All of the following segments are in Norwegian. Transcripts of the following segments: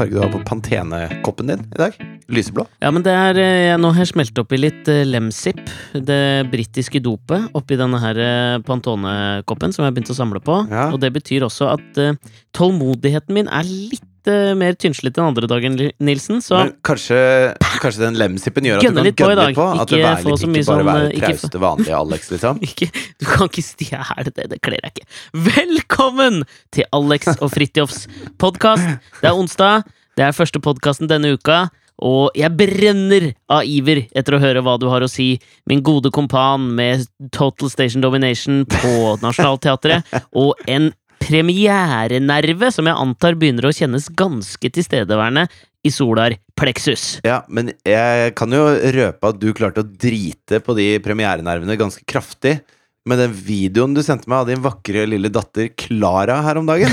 farge du har på Pantene-koppen din i dag. Lyseblå. Ja, men det er eh, Nå har jeg smelt oppi litt eh, Lemsip, det britiske dopet, oppi denne her eh, Pantone-koppen som jeg har begynt å samle på. Ja. Og det betyr også at tålmodigheten min er litt eh, mer tynnslete enn andre dagen, Nilsen. Så Men kanskje, kanskje den lemsippen gjør at du kan gønne litt på? At Ikke mye ikke bare sånn, være eh, trauste, vanlige Alex, liksom? ikke, du kan ikke stjele det, det kler jeg ikke. Velkommen til Alex og Fridtjofs podkast. Det er onsdag, det er første podkasten denne uka. Og jeg brenner av iver etter å høre hva du har å si, min gode kompan med Total Station Domination på Nationaltheatret, og en premierenerve som jeg antar begynner å kjennes ganske tilstedeværende i Solar Plexus. Ja, men jeg kan jo røpe at du klarte å drite på de premierenervene ganske kraftig med den videoen du sendte meg av din vakre lille datter Klara her om dagen.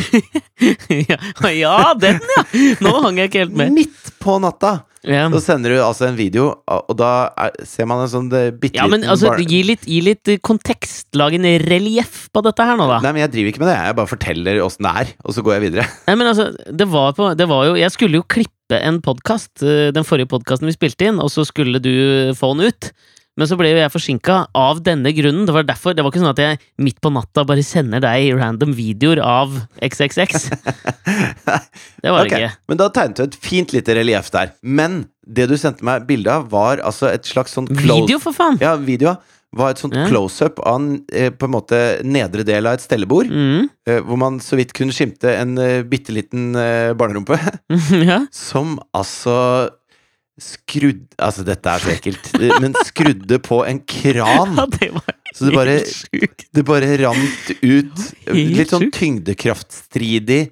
ja, ja, den, ja! Nå hang jeg ikke helt med. Midt på natta! Yeah. Så sender du altså en video, og da er, ser man en sånn eh, bitte Ja, men altså, gi litt, gi litt eh, kontekst. Lag en relieff på dette her nå, da. Nei, men jeg driver ikke med det. Jeg bare forteller åssen det er, og så går jeg videre. Nei, men altså, det var, på, det var jo Jeg skulle jo klippe en podkast, den forrige podkasten vi spilte inn, og så skulle du få den ut. Men så ble jo jeg forsinka av denne grunnen. Det var derfor, det var ikke sånn at jeg midt på natta bare sender deg random videoer av XXX. Det var det okay. ikke. Men da tegnet du et fint lite relieff der. Men det du sendte meg bilde av, var altså et slags sånn Video, for faen! Ja, video var et sånt Ja. close-up av en, eh, på en måte nedre del av et stellebord. Mm. eh, hvor man så vidt kunne skimte en uh, bitte liten eh, barnerumpe. ja. Som altså skrudde Altså, dette er så ekkelt. Men skrudde på en kran. ja, det var Så det bare, helt det bare rant ut litt sånn tyngdekraftstridig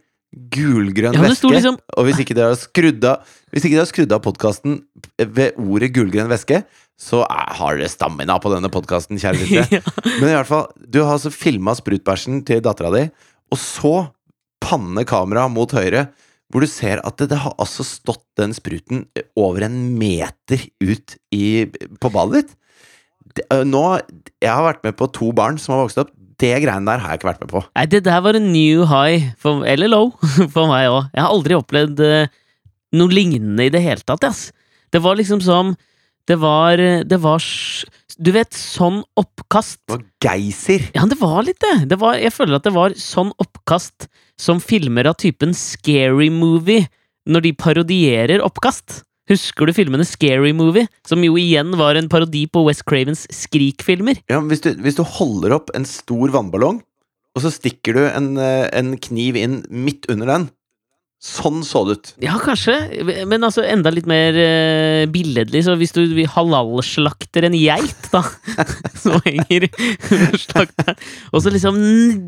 gulgrønn Ja, væske. liksom Og hvis ikke dere har skrudd av Hvis ikke dere har skrudd av podkasten ved ordet gulgrønn væske, så er, har dere stamina på denne podkasten, kjære lyttere. ja. Men i hvert fall, du har altså filma sprutbæsjen til dattera di, og så panne kamera mot høyre, hvor du ser at det, det har altså stått den spruten over en meter ut i, på badet ditt. Det, nå, Jeg har vært med på to barn som har vokst opp. Det greiene der har jeg ikke vært med på. Nei, det der var en new high, for, eller low, for meg òg. Jeg har aldri opplevd noe lignende i det hele tatt, ass. Det var liksom som Det var Det var Du vet, sånn oppkast Det var geysir. Ja, det var litt det. det var, jeg føler at det var sånn oppkast som filmer av typen Scary Movie, når de parodierer oppkast. Husker du filmene Scary Movie, som jo igjen var en parodi på West Cravens Skrik-filmer? Ja, hvis, du, hvis du holder opp en stor vannballong, og så stikker du en, eh, en kniv inn midt under den Sånn så det ut. Ja, kanskje, men altså enda litt mer uh, billedlig. Så hvis du halalslakter en geit, da, som henger slakteren, og så liksom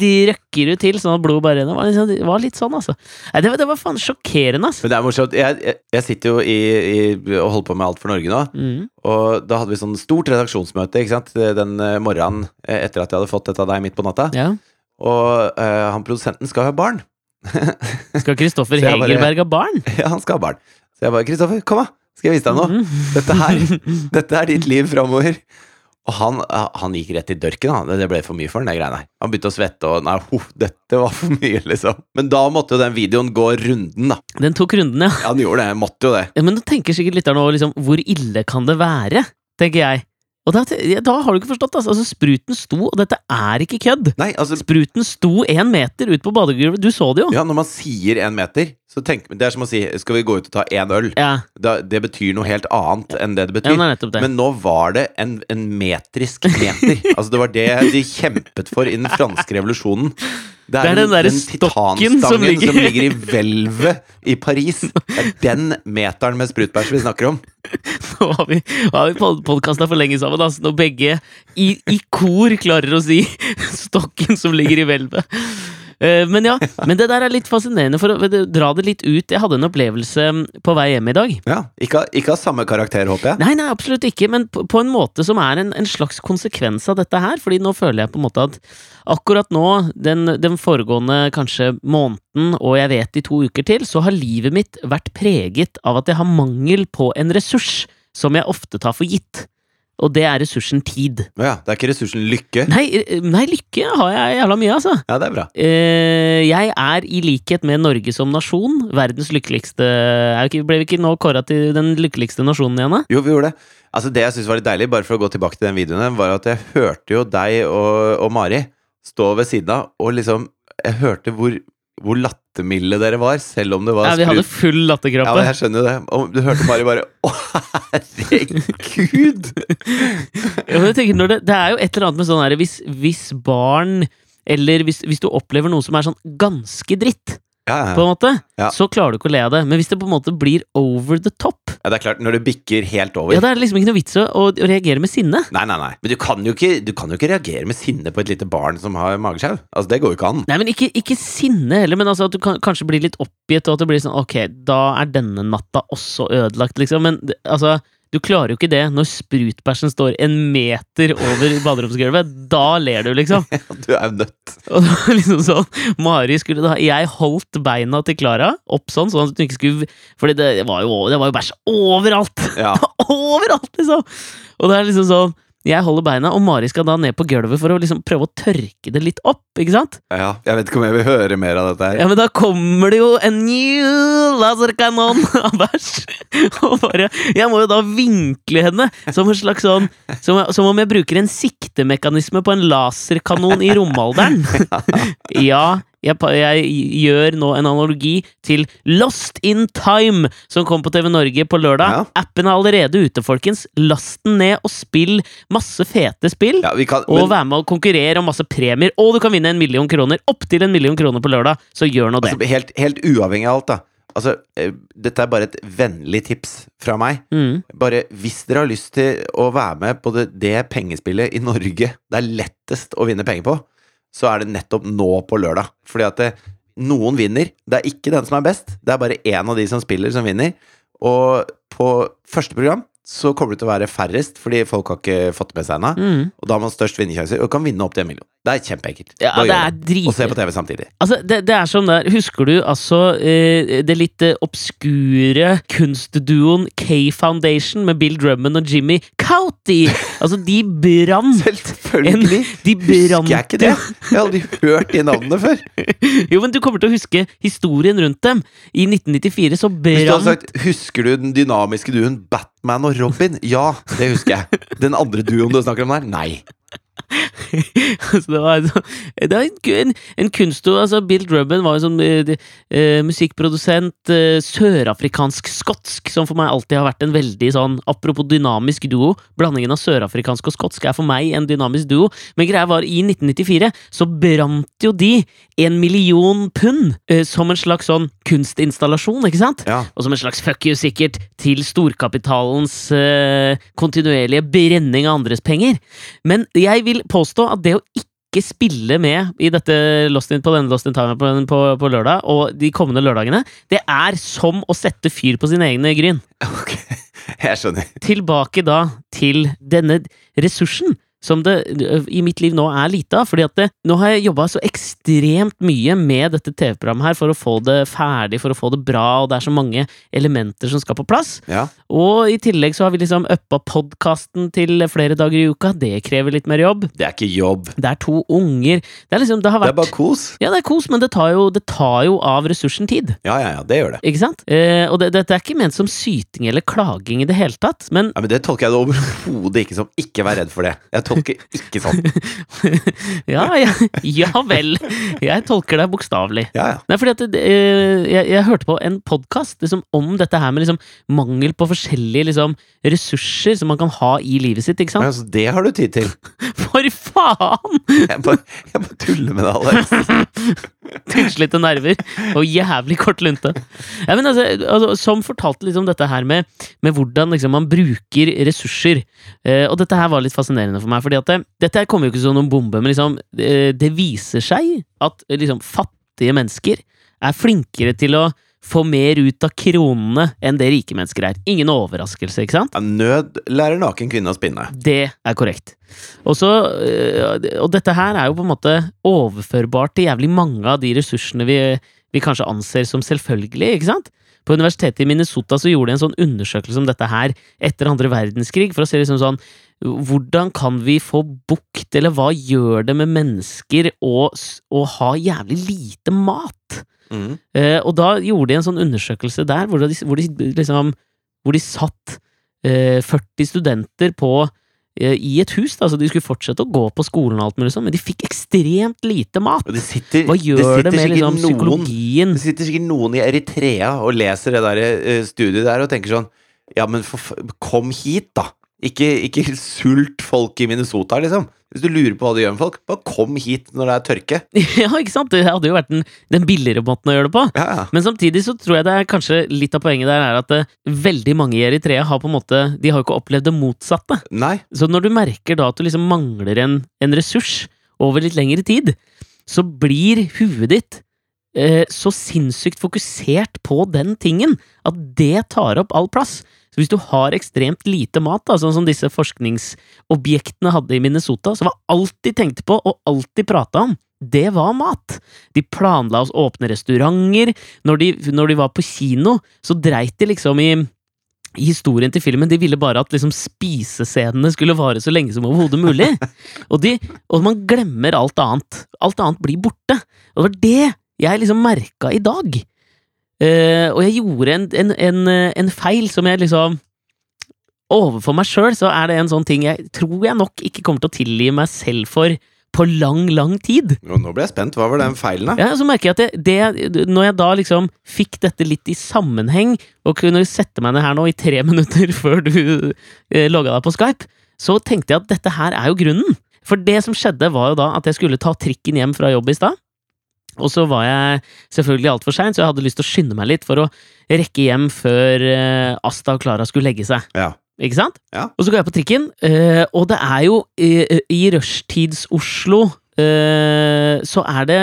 de røkker du til sånn at blodet bare renner, liksom, det var litt sånn, altså. Nei, det, var, det var faen sjokkerende, altså. Men det er morsomt. Jeg, jeg, jeg sitter jo i, i, og holder på med Alt for Norge nå. Mm. Og da hadde vi sånn stort redaksjonsmøte ikke sant? den eh, morgenen eh, etter at jeg hadde fått dette av deg midt på natta. Ja. Og uh, han produsenten skal ha barn. Skal Kristoffer Hegerberg ha barn? ja, han skal ha barn. Så jeg bare 'Kristoffer, kom, da! Skal jeg vise deg noe? Mhm. Dette her, dette er ditt liv framover'. Og han, han gikk rett i dørken. Han. Det ble for mye for han, det greiene her. Han begynte å svette, og nei, ho, dette var for mye, liksom. Men da måtte jo den videoen gå runden, da. Den tok runden, ja. Ja, den gjorde det. Måtte jo det. Ja, Men du tenker sikkert lytteren nå, liksom, hvor ille kan det være, tenker jeg. Og da, da har du ikke forstått, altså. altså. Spruten sto, og dette er ikke kødd. Nei, altså Spruten sto én meter ut på badegulvet, du så det jo. Ja, når man sier én meter, så tenk Det er som å si 'skal vi gå ut og ta én øl'? Ja, Da, det betyr noe helt annet enn det det ja betyr. det er det. Men nå var det en, en metrisk meter. altså Det var det de kjempet for i den franske revolusjonen. Det er den den stokken som ligger- som ligger i hvelvet i Paris. Det er den meteren med sprutbæsj vi snakker om. Nå har vi, har vi podkasta for lenge sammen, altså, når begge i, i kor klarer å si 'stokken som ligger i hvelvet'. Eh, men ja, men det der er litt fascinerende, for å dra det litt ut. Jeg hadde en opplevelse på vei hjem i dag. Ja, Ikke, ikke av samme karakter, håper jeg. Nei, nei, absolutt ikke, men på, på en måte som er en, en slags konsekvens av dette her. Fordi nå føler jeg på en måte at akkurat nå, den, den foregående kanskje måneden, og jeg vet i to uker til, så har livet mitt vært preget av at jeg har mangel på en ressurs som jeg ofte tar for gitt. Og det er ressursen tid. Ja, det er ikke ressursen lykke? Nei, eh, nei lykke har jeg jævla mye, altså. Ja, det er bra. Eh, jeg er, i likhet med Norge som nasjon, verdens lykkeligste ikke, Ble vi ikke nå kåra til den lykkeligste nasjonen igjen, da? Jo, vi gjorde det. Altså Det jeg syns var litt deilig, bare for å gå tilbake til den videoen, var at jeg hørte jo deg og, og Mari stå ved siden av, og liksom Jeg hørte hvor, hvor lattermilde dere var, selv om det var Ja, vi hadde full Ja, latterkrampe. men jeg skjønner det. Og du hørte Mari bare Å, herregud! Ja, men jeg tenker, det, det er jo et eller annet med sånn her hvis, hvis barn Eller hvis, hvis du opplever noe som er sånn ganske dritt, Ja, på en måte, så klarer du ikke å le av det. Men hvis det på en måte blir over the top, ja, det er klart, når det bikker helt over ja, da er det liksom ikke noe vits å, å reagere med sinne. Nei, nei, nei. Men du kan, jo ikke, du kan jo ikke reagere med sinne på et lite barn som har mageskjev. Altså, det går jo ikke an. Nei, men ikke, ikke sinne heller, men altså at du kan, kanskje blir litt oppgitt, og at det blir sånn ok, da er denne natta også ødelagt, liksom. Men altså, du klarer jo ikke det når sprutbæsjen står en meter over baderomsgulvet. Da ler du, liksom. Du er nødt. Og det var liksom sånn Mari skulle da Jeg holdt beina til Klara opp sånn, sånn at hun ikke skulle Fordi det var jo, det var jo bæsj overalt! Ja. overalt, liksom! Og det er liksom sånn Jeg holder beina, og Mari skal da ned på gulvet for å liksom prøve å tørke det litt opp, ikke sant? ja. Jeg vet ikke om jeg vil høre mer av dette her. Ja, men da kommer det jo en new laserkanon av bæsj! Og bare Jeg må jo da vinkle henne som en slags sånn Som, som om jeg bruker en siktemekanisme på en laserkanon i romalderen. Ja, jeg, jeg gjør nå en analogi til Lost in Time, som kom på TV Norge på lørdag. Ja. Appen er allerede ute, folkens. Last den ned og spill masse fete spill. Ja, kan, Og men, være med og konkurrere om masse premier. Og du kan vinne en million kroner. Opptil en million kroner på lørdag. Så gjør nå det. altså, helt, helt uavhengig av alt, da. Altså, eh, dette er bare et vennlig tips fra meg. Mm. Bare hvis dere har lyst til å være med på det, det pengespillet i Norge det er lettest å vinne penger på, så er det nettopp nå på lørdag. Fordi at det, noen vinner. Det er ikke den som er best, det er bare én av de som spiller, som vinner. Og på første program så kommer det til å være færrest, fordi folk har ikke fått med seg ennå. Mm. Og da har man størst vinnersjanse, og kan vinne opp til en million. Det er kjempeenkelt. Ja, det er drit... Og se på TV samtidig. Altså, det, det er sånn der Husker du altså eh, det litt eh, obskure kunstduoen K-Foundation med Bill Drummond og Jimmy Couty? Altså, de brant Selvfølgelig! De Husker jeg ikke det? Jeg har aldri hørt de navnene før. Jo, men du kommer til å huske historien rundt dem. I 1994 så Hvis du hadde sagt 'Husker du den dynamiske duoen Batman og Robin?' Ja, det husker jeg. Den andre duoen du snakker om der? Nei. Så det var, altså, det var en, en, en. Altså Bill Drubben var jo sånn eh, eh, musikkprodusent, eh, sørafrikansk-skotsk, som for meg alltid har vært en veldig sånn Apropos dynamisk duo. Blandingen av sørafrikansk og skotsk er for meg en dynamisk duo. Men greia var, i 1994 så brant jo de en million pund eh, som en slags sånn kunstinstallasjon, ikke sant? Ja. Og som en slags fuck you, sikkert, til storkapitalens eh, kontinuerlige brenning av andres penger. Men jeg vil påstå at det å ikke spille med i dette Lost in, på denne Lost in Time på, på, på lørdag, og de kommende lørdagene, det er som å sette fyr på sine egne gryn. Ok, jeg skjønner. Tilbake da til denne ressursen. Som det i mitt liv nå er lite av. fordi at det, nå har jeg jobba så ekstremt mye med dette TV-programmet her for å få det ferdig, for å få det bra, og det er så mange elementer som skal på plass. Ja. Og i tillegg så har vi liksom uppa podkasten til flere dager i uka. Det krever litt mer jobb. Det er ikke jobb. Det er to unger. Det er liksom, det har Det er bare kos. Ja, det er kos, men det tar jo, det tar jo av ressursen tid. Ja, ja, ja, det gjør det. Ikke sant? Eh, og det, dette er ikke ment som syting eller klaging i det hele tatt, men Ja, men Det tolker jeg det overhodet ikke som. Ikke vær redd for det. Jeg tolker ikke sånn. ja, ja, ja vel. Jeg tolker deg bokstavelig. Ja, ja. Nei, fordi at det, eh, jeg, jeg hørte på en podkast liksom, om dette her med liksom, mangel på forskjellige liksom, ressurser som man kan ha i livet sitt. ikke sant? Men altså, det har du tid til. For faen! Jeg bare, jeg bare tuller med deg, Alex. Tynnslitte nerver og jævlig kort lunte. Ja, altså, altså, som fortalte liksom dette her med, med hvordan liksom, man bruker ressurser. Eh, og dette her var litt fascinerende for meg, fordi at det, dette her kommer jo ikke som noen bombe, men liksom, det, det viser seg at eh, liksom, fattige mennesker er flinkere til å få mer ut av kronene enn det rike mennesker er. Ingen overraskelse, ikke sant? Ja, nød lærer naken kvinne å spinne. Det er korrekt. Og, så, øh, og dette her er jo på en måte overførbart til jævlig mange av de ressursene vi, vi kanskje anser som selvfølgelige, ikke sant? På universitetet i Minnesota så gjorde de en sånn undersøkelse om dette her etter andre verdenskrig, for å se liksom sånn hvordan kan vi få bukt, eller hva gjør det med mennesker å, å ha jævlig lite mat? Eh, og da gjorde de en sånn undersøkelse der, hvor de, hvor de, liksom, hvor de satt eh, 40 studenter på eh, i et hus, da, så de skulle fortsette å gå på skolen, og alt mulig sånn, men de fikk ekstremt lite mat. Sitter, Hva gjør det, det med liksom, noen- psykologien? Det sitter sikkert noen i Eritrea og leser det der uh, studiet der og tenker sånn Ja, men for, kom hit, da! Ikke, ikke sult folk i Minnesota, liksom. Hvis du lurer på hva du gjør med folk, bare kom hit når det er tørke. ja, ikke sant? Det hadde jo vært den, den billigere måten å gjøre det på. Ja, ja. Men samtidig så tror jeg det er kanskje litt av poenget der er at det, veldig mange i Eritrea har på en måte De har jo ikke opplevd det motsatte. Nei. Så når du merker da at du liksom mangler en, en ressurs over litt lengre tid, så blir huet ditt eh, så sinnssykt fokusert på den tingen at det tar opp all plass. Så hvis du har ekstremt lite mat, da, sånn som disse forskningsobjektene hadde i Minnesota, så var alt de tenkte på og alt de prata om, det var mat. De planla å åpne restauranter. Når de, når de var på kino, så dreit de liksom i i historien til filmen. De ville bare at liksom spisescenene skulle vare så lenge som overhodet mulig. Og, de, og man glemmer alt annet. Alt annet blir borte. Og det var det jeg liksom merka i dag. Eh, og jeg gjorde en, en, en, en feil som jeg liksom Overfor meg sjøl så er det en sånn ting jeg tror jeg nok ikke kommer til å tilgi meg selv for på lang, lang tid. Og nå ble jeg spent. Hva var den feilen, da? Ja, så merker jeg at det, det, når jeg da liksom fikk dette litt i sammenheng, og kunne sette meg ned her nå i tre minutter før du eh, logga deg på Skype, så tenkte jeg at dette her er jo grunnen. For det som skjedde, var jo da at jeg skulle ta trikken hjem fra jobb i stad. Og så var jeg selvfølgelig altfor sein, så jeg hadde lyst til å skynde meg litt for å rekke hjem før eh, Asta og Klara skulle legge seg. Ja. Ikke sant? Ja. Og så går jeg på trikken, eh, og det er jo eh, i rushtids-Oslo så er det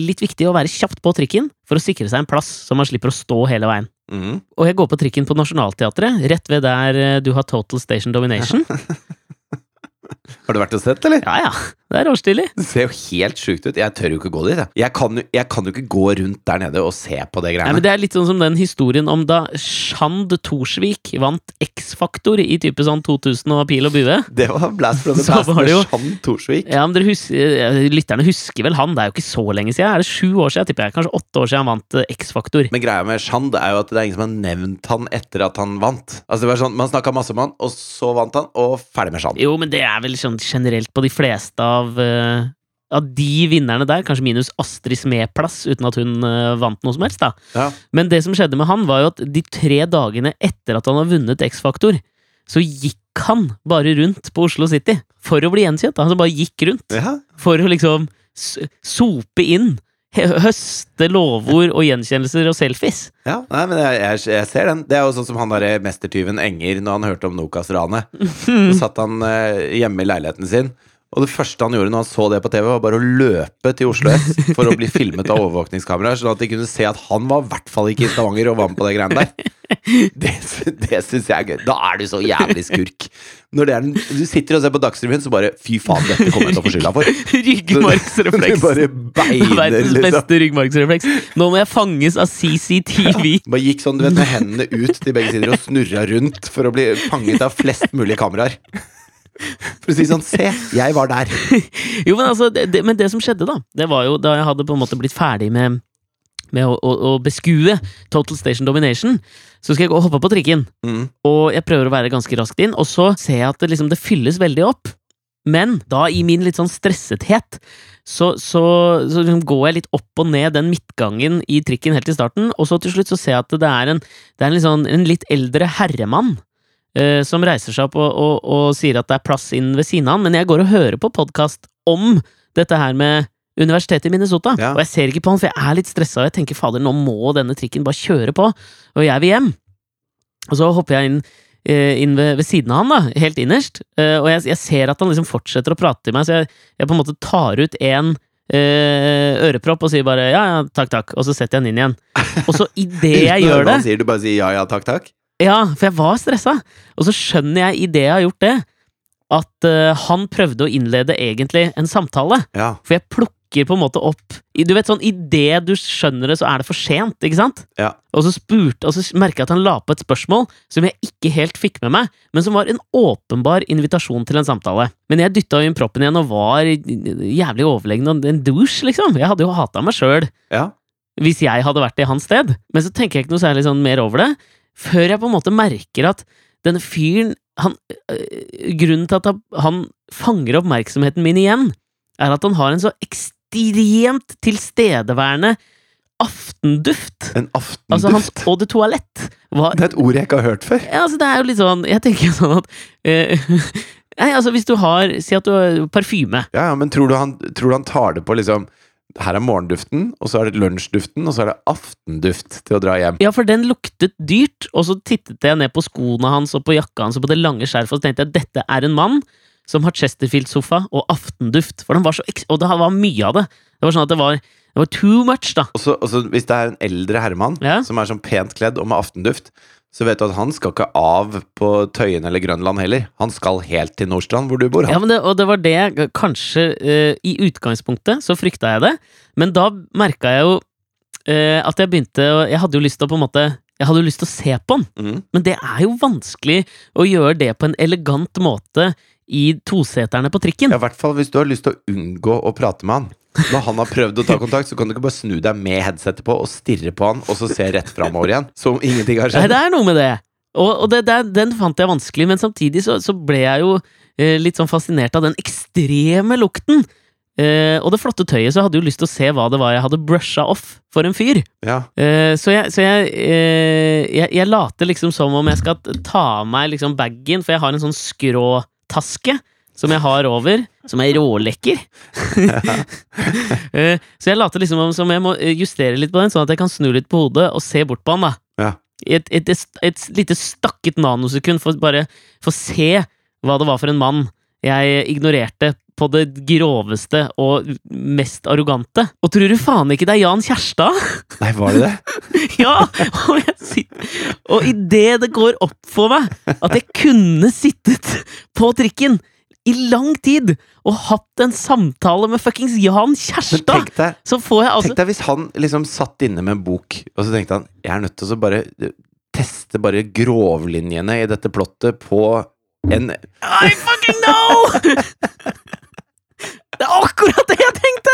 litt viktig å være kjapt på trikken for å sikre seg en plass, så man slipper å stå hele veien. Mm. Og jeg går på trikken på Nationaltheatret, rett ved der du har Total Station Domination. Har du vært og sett, eller? Ja ja, det er råstilig. Det ser jo helt sjukt ut. Jeg tør jo ikke gå dit. Jeg, jeg, kan, jeg kan jo ikke gå rundt der nede og se på det Nei, Ja, men Det er litt sånn som den historien om da Shand Torsvik vant X-Faktor i type sånn 2000 og pil og bue. Det var Blast from the Past med Shand Torsvik. Ja, men husker, eh, Lytterne husker vel han, det er jo ikke så lenge siden. Er det sju år siden? Tipper jeg. Kanskje åtte år siden han vant eh, X-Faktor. Men greia med Shand er jo at det er ingen som har nevnt han etter at han vant. Altså det var sånn, Man snakka masse om han, og så vant han, og ferdig med Shand. Jo, men det er vel sånn generelt på de fleste av eh, av de vinnerne der, kanskje minus Astrid Smeplass, uten at hun eh, vant noe som helst, da. Ja. Men det som skjedde med han, var jo at de tre dagene etter at han har vunnet X-Faktor, så gikk han bare rundt på Oslo City for å bli gjenkjent. Han bare gikk rundt Ja. for å liksom sope inn. Høste lovord og gjenkjennelser og selfies. Ja, nei, men jeg, jeg, jeg ser den. Det er jo sånn som han derre mestertyven Enger når han hørte om Nokas-ranet. Så satt han eh, hjemme i leiligheten sin, og det første han gjorde når han så det på TV, var bare å løpe til Oslo S for å bli filmet av overvåkningskameraer, sånn at de kunne se at han var i hvert fall ikke i Stavanger og var med på det greiene der. Det, det syns jeg er gøy. Da er du så jævlig skurk. Når det den, du sitter og ser på Dagsrevyen, så bare fy faen, dette kommer jeg til å få skylda for. Ryggmargsrefleks. Beiner, Verdens liksom. beste ryggmargsrefleks. Nå må jeg fanges av CCTV. Bare gikk sånn, du vet, med hendene ut til begge sider og snurra rundt for å bli fanget av flest mulig kameraer. For å si sånn Se, jeg var der. Jo, men altså, det, det, men det som skjedde, da, det var jo da jeg hadde på en måte blitt ferdig med, med å, å, å beskue Total Station Domination, så skal jeg gå og hoppe på trikken. Mm. Og jeg prøver å være ganske raskt inn, og så ser jeg at det, liksom, det fylles veldig opp. Men da, i min litt sånn stressethet, så, så, så liksom går jeg litt opp og ned den midtgangen i trikken helt i starten, og så til slutt så ser jeg at det er en, det er en, litt, sånn, en litt eldre herremann eh, som reiser seg opp og, og, og sier at det er plass inn ved siden av han, men jeg går og hører på podkast om dette her med Universitetet i Minnesota, Ja. og jeg ser ikke på han, for jeg er litt stressa, og jeg tenker fader, nå må denne trikken bare kjøre på, og jeg vil hjem. Og så hopper jeg inn, eh, inn ved, ved siden av han, da, helt innerst, eh, og jeg, jeg ser at han liksom fortsetter å prate til meg, så jeg, jeg på en måte tar ut en eh, ørepropp og sier bare ja, ja, takk, takk, og så setter jeg den inn igjen. Og så idet jeg gjør det sier du bare sier ja, ja, takk, takk. Ja, for jeg var stressa. Og så skjønner jeg idet jeg har gjort det, at uh, han prøvde å innlede egentlig en samtale. Ja. For jeg plukker på en måte opp Du vet sånn, Idet du skjønner det, så er det for sent, ikke sant? Ja. Og så spurte, og så merka jeg at han la på et spørsmål som jeg ikke helt fikk med meg, men som var en åpenbar invitasjon til en samtale. Men jeg dytta inn proppen igjen og var jævlig overlegen og en douche, liksom. Jeg hadde jo hata meg sjøl Ja. hvis jeg hadde vært i hans sted. Men så tenker jeg ikke noe særlig sånn mer over det, før jeg på en måte merker at denne fyren han, øh, Grunnen til at han- fanger oppmerksomheten min igjen, er at han har en så ekstremt tilstedeværende aftenduft. En Altså, hans aftenduft. eau de toilette var Det er et ord jeg ikke har hørt før. ja, altså det er jo litt sånn Jeg tenker sånn at eh, Nei, altså hvis du har Si at du har parfyme. Ja, ja, Men tror du, han, tror du han tar det på liksom Her er morgenduften, og så er det lunsjduften, og så er det aftenduft til å dra hjem. Ja, for den luktet dyrt, og så tittet jeg ned på skoene hans og på jakka hans og på det lange skjerfet, og så tenkte jeg dette er en mann som har Chesterfield-sofa og aftenduft. For den var så Og det var mye av det. Det var sånn at det var, det var too much, da. Og så, og så hvis det er en eldre herremann Ja. som er sånn pent kledd og med aftenduft, så vet du at han skal ikke av på Tøyen eller Grønland heller. Han skal helt til Nordstrand, hvor du bor. Ja, Han. men det, og det var det jeg kanskje uh, I utgangspunktet så frykta jeg det, men da merka jeg jo uh, at jeg begynte Jeg hadde jo lyst til å på en måte Jeg hadde jo lyst til å se på den. mm. Men det er jo vanskelig å gjøre det på en elegant måte i toseterne på trikken. Ja, I hvert fall hvis du har lyst til å unngå å prate med han. Når han har prøvd å ta kontakt, så kan du ikke bare snu deg med headsetet på og stirre på han, og så se rett framover igjen. Som ingenting har skjedd. Nei, det er noe med det. Og, og det, det, den fant jeg vanskelig, men samtidig så, så ble jeg jo eh, litt sånn fascinert av den ekstreme lukten. Eh, og det flotte tøyet, så jeg hadde jo lyst til å se hva det var jeg hadde brusha off for en fyr. Ja. Eh, så jeg, så jeg, eh, jeg, jeg later liksom som om jeg skal ta av meg liksom bagen, for jeg har en sånn skråtaske som jeg har over, som er rålekker. Eh, så jeg later liksom som jeg må eh, justere litt på den, sånn at jeg kan snu litt på hodet og se bort på han. da Ja. Et, et, et, et lite stakket nanosekund for bare å se hva det var for en mann jeg ignorerte på det groveste og mest arrogante. Og tror du faen ikke det er Jan Kjærstad? Nei, var det det? Ja! Og, jeg sitter, og idet det går opp for meg at jeg kunne sittet på trikken i lang tid og hatt en samtale med fuckings Jan Kjærstad, tenk deg, så får jeg altså tenk deg hvis han liksom satt inne med en bok, og så tenkte han jeg er nødt til å bare teste bare grovlinjene i dette plottet på en I fucking know! Det er akkurat det jeg tenkte!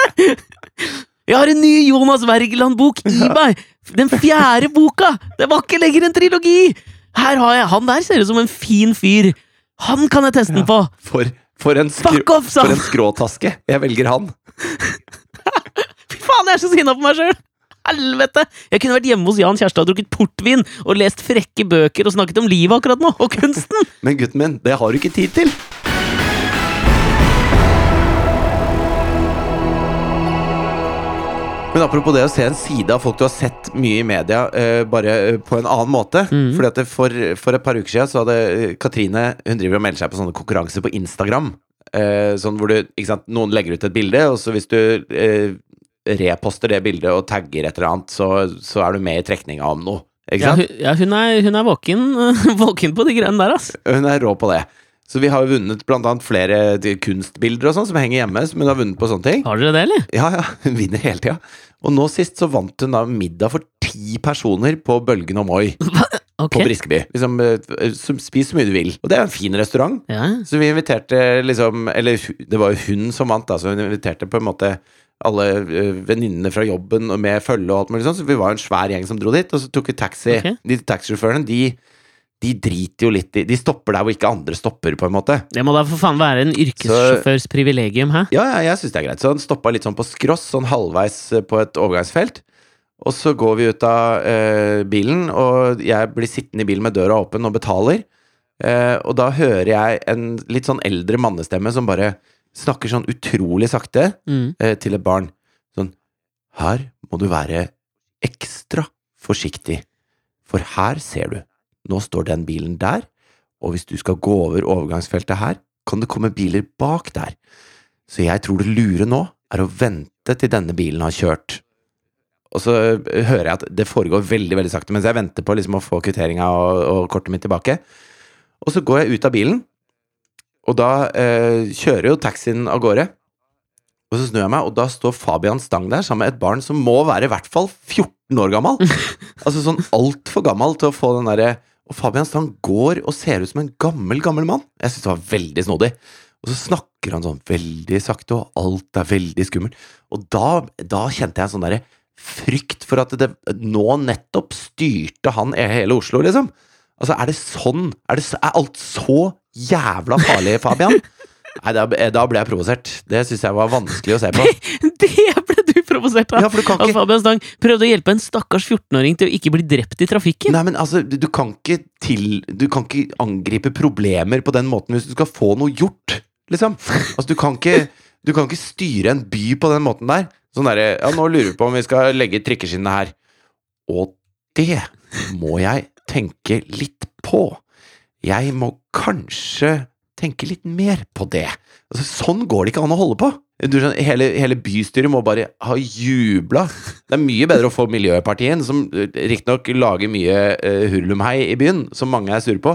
Jeg har en ny Jonas Wergeland-bok i meg! Den fjerde boka! Det var ikke lenger en trilogi! Her har jeg Han der ser ut som en fin fyr. Han kan jeg teste den på! For, for, en, Fuck off, sa for en skråtaske! Jeg velger han. Fy faen, jeg er så sinna på meg sjøl! Helvete! Jeg kunne vært hjemme hos Jan Kjærstad og drukket portvin og lest frekke bøker og snakket om livet akkurat nå, og kunsten! Men gutten min, det har du ikke tid til! Men apropos det å se en side av folk du har sett mye i media, uh, bare eh, på en annen måte. Mm. Fordi at for, for et par uker siden så hadde eh, Katrine Hun driver og melder seg på sånne konkurranser på Instagram. Uh, sånn hvor du, ikke sant, Noen legger ut et bilde, og så hvis du uh, reposter det bildet og tagger et eller annet, så, så er du med i trekninga om noe. Ikke Ja, hun, ja, hun er, hun er våken, våken på de greiene der, ass. Hun er rå på det. Så vi har jo vunnet annet flere kunstbilder og sånn som henger hjemme, som hun har vunnet på sånne ting. Har dere det, eller? Ja, ja, hun vinner hele tida. Og nå sist så vant hun da middag for ti personer på Bølgen og Moi Ok. på Briskeby. Liksom, eh, som- spis så mye du vil. Og det er en fin restaurant. Ja. Så vi inviterte liksom Eller det var jo hun som vant, da, så hun inviterte på en måte alle uh, venninnene fra jobben og med følge og alt mulig sånn, så vi var en svær gjeng som dro dit, og så tok vi taxi. Okay. De taxisjåførene, de, de driter jo litt i De stopper der hvor ikke andre stopper, på en måte. Det må da for faen være en yrkessjåførs privilegium, hæ? Ja, ja, jeg syns det er greit. Så han stoppa litt sånn på skross, sånn halvveis eh, på et overgangsfelt. Og så går vi ut av eh, bilen, og jeg blir sittende i bilen med døra åpen og betaler. Eh, og da hører jeg en litt sånn eldre mannestemme som bare snakker sånn utrolig sakte Mm. eh, til et barn. Sånn Her må du være ekstra forsiktig, for her ser du. Nå står den bilen der, og hvis du skal gå over overgangsfeltet her, kan det komme biler bak der. Så jeg tror det lure nå er å vente til denne bilen har kjørt. Og så eh, hører jeg at det foregår veldig veldig sakte mens jeg venter på liksom å få kvitteringa og, og kortet mitt tilbake. Og så går jeg ut av bilen, og da eh, kjører jo taxien av gårde. Og Og så snur jeg meg, og da står Fabian Stang der sammen med et barn som må være i hvert fall 14 år gammel. altså sånn altfor gammel til å få den derre Og Fabian Stang går og ser ut som en gammel, gammel mann. Jeg syns det var veldig snodig. Og så snakker han sånn veldig sakte, og alt er veldig skummelt. Og da, da kjente jeg en sånn derre frykt for at det nå nettopp styrte han hele Oslo, liksom. Altså, er det sånn? Er, det, er alt så jævla farlig, Fabian? Nei, da, da ble jeg provosert. Det syns jeg var vanskelig å se på. Det ble du provosert av! Ja, for du kan At ikke Fabian Stang prøvde å hjelpe en stakkars 14-åring til å ikke bli drept i trafikken. Nei, men altså, du du kan ikke til Du kan ikke angripe problemer på den måten hvis du skal få noe gjort, liksom. Altså, du kan ikke Du kan ikke styre en by på den måten der. Sånn derre Ja, nå lurer vi på om vi skal legge trikkeskinnene her. Og det må jeg tenke litt på. Jeg må kanskje tenke litt mer på det. Altså, sånn går det ikke an å holde på. Du, hele, hele bystyret må bare ha jubla. Det er mye bedre å få Miljøpartiet som eh, riktignok lager mye uh, hurlumhei i byen, som mange er sure på,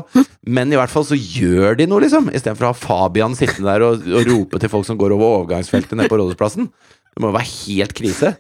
men i hvert fall så gjør de noe, liksom. Istedenfor å ha Fabian sittende der og, og rope til folk som går over overgangsfeltet nede på Rådhusplassen. Det må jo være helt krise.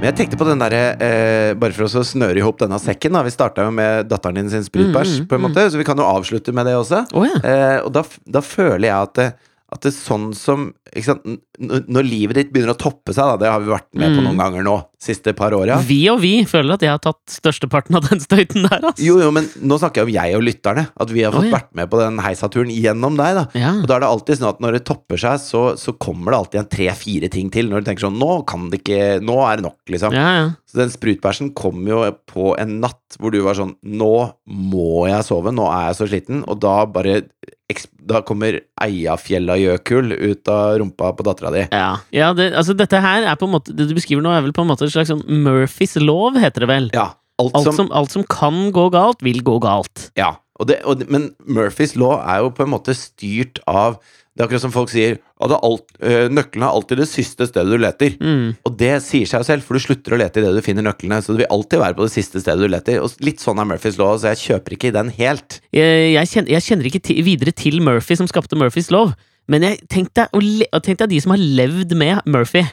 Men jeg tenkte på den derre eh, Bare for å snøre i hop denne sekken. da Vi starta jo med datteren din sin spritbæsj, Mm, mm, på en måte, så vi kan jo avslutte med det også. Oh, ja. Eh, og da, da føler jeg at det, at det er sånn som ikke sant? Når livet ditt begynner å toppe seg, da, det har vi vært med på Mm. noen ganger nå, siste par åra. Vi og vi føler at jeg har tatt størsteparten av den støyten der, altså. Jo, jo, men nå snakker jeg om jeg og lytterne. At vi har fått oh, ja. vært med på den heisaturen gjennom deg. da Ja. Og da er det alltid sånn at når det topper seg, så, så kommer det alltid en tre-fire ting til. Når du tenker sånn Nå kan det ikke Nå er det nok, liksom. Så den sprutbæsjen kom jo på en natt hvor du var sånn Nå må jeg sove, nå er jeg så sliten. Og da bare Da kommer Eiafjella-gjøkul ut av rumpa på dattera di. Ja, ja det, altså dette her er på en måte Det du beskriver nå, er vel på en måte et slags sånn Murphys lov, heter det vel? Ja. Alt, Alt som, som, alt som kan gå galt, vil gå galt. Ja. Og det, og, men Murphys law er jo på en måte styrt av Det er akkurat som folk sier at er øh, nøklene er alltid det siste stedet du leter. Mm. Og det sier seg selv, for du slutter å lete i det du finner nøklene. Så det vil alltid være på det siste stedet du leter. Og litt sånn er Murphys law, så jeg kjøper ikke den helt. Jeg, jeg, kjenner, jeg kjenner ikke videre til Murphy som skapte Murphys lov, men jeg tenkte tenk deg de som har levd med Murphy.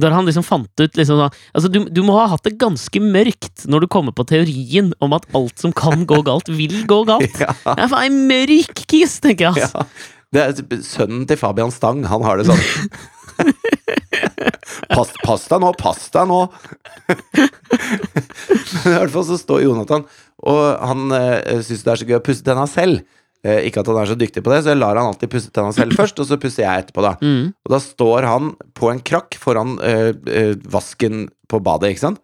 Der han liksom fant ut liksom Altså, du, du må ha hatt det ganske mørkt når du kommer på teorien om at alt som kan gå galt, vil gå galt. Ja. Det er en mørk kiss, tenker jeg. Altså. Ja. Det er sønnen til Fabian Stang, han har det sånn. pass, pass deg nå, pass deg nå! Men I hvert fall så står Jonathan, og han øh, syns det er så gøy å pusse tenna selv. Eh, ikke at han er så dyktig på det, så jeg lar han alltid pusse tenna selv først, og så pusser jeg etterpå, da. Mm. Og da står han på en krakk foran øh, øh, vasken på badet, ikke sant?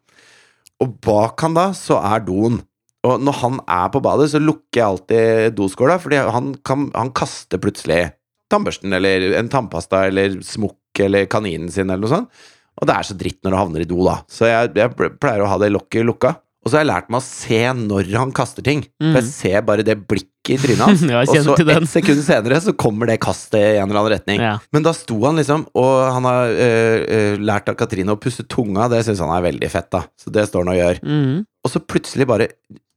Og bak han da, så er doen. Og når han er på badet, så lukker jeg alltid doskåla, fordi han, kan, han kaster plutselig tannbørsten eller en tannpasta eller smokk eller kaninen sin eller noe sånt. Og det er så dritt når det havner i do, da. Så jeg, jeg pleier å ha det lokket lukka. Og så har jeg lært meg å se når han kaster ting. For jeg ser bare det blikket i trynet hans. Ja, og så ett sekund senere så kommer det kastet i en eller annen retning. Ja. Men da sto han liksom, og han har øh, lært av Katrine å pusse tunga. Det syns han er veldig fett, da. Så det står han og gjør. Mm. Og så plutselig, bare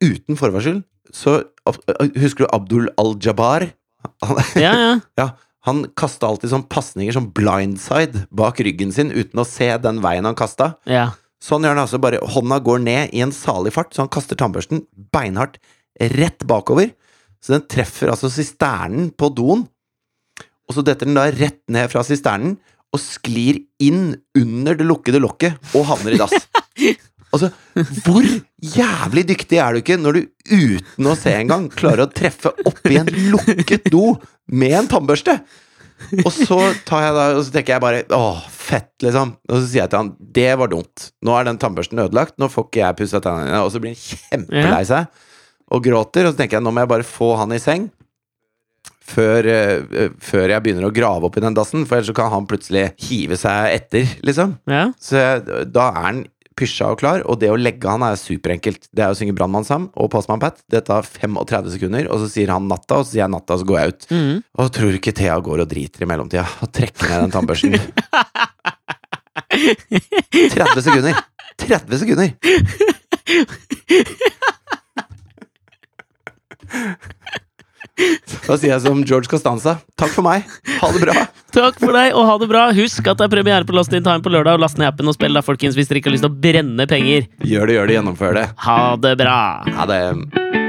uten forvarsel, så øh, Husker du Abdul Al-Jabbar? Ja, ja. ja, han kasta alltid sånn pasninger som blindside bak ryggen sin uten å se den veien han kasta. ja. Sånn gjør han altså bare Hånda går ned i en salig fart, så han kaster tannbørsten beinhardt rett bakover. Så den treffer altså sisternen på doen, og så detter den da rett ned fra sisternen og sklir inn under det lukkede lokket og havner i dass. Altså, hvor jævlig dyktig er du ikke når du uten å se engang klarer å treffe oppi en lukket do med en tannbørste? Og så tar jeg da Og så tenker jeg bare Åh, fett, liksom. Og så sier jeg til han Det var dumt. Nå er den tannbørsten ødelagt. Nå får ikke jeg pussa tennene dine. Og så blir han kjempelei seg og gråter. Og så tenker jeg nå må jeg bare få han i seng. Før, uh, før jeg begynner å grave opp i den dassen, for ellers så kan han plutselig hive seg etter, liksom. ja. Så da er han pysja og klar, og det å legge han er superenkelt. Det er å synge Brannmannssam og Postmann Pat. Det tar 35 sekunder, og så sier han natta, og så sier jeg natta, og så går jeg ut. Mm. Og tror ikke Thea går og driter i mellomtida og trekker ned den tannbørsten? 30 sekunder! 30 sekunder! Da sier jeg som George Costanza. Takk for meg. Ha det bra. Takk for deg, og ha det bra. Husk at det er premiere på Lost in Time på lørdag, og last ned appen og spill da, folkens, hvis dere ikke har lyst til å brenne penger. Gjør det, gjør det. Gjennomfør det. Ha det bra. Ha det.